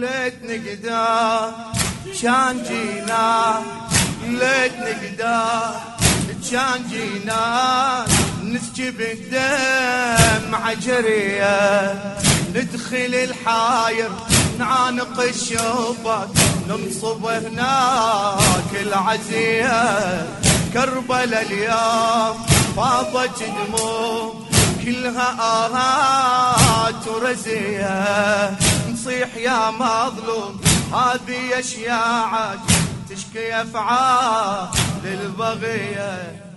ليت نقدر كان جينا ليت نقدر كان جينا. نسكب الدم عجرية ندخل الحاير نعانق الشوبك ننصب هناك العزية. كربلاء اليوم فاضت دموع كلها آهات ورزية. نصيح يا مظلوم. هذه أشياعك تشكي أفعال للبغية.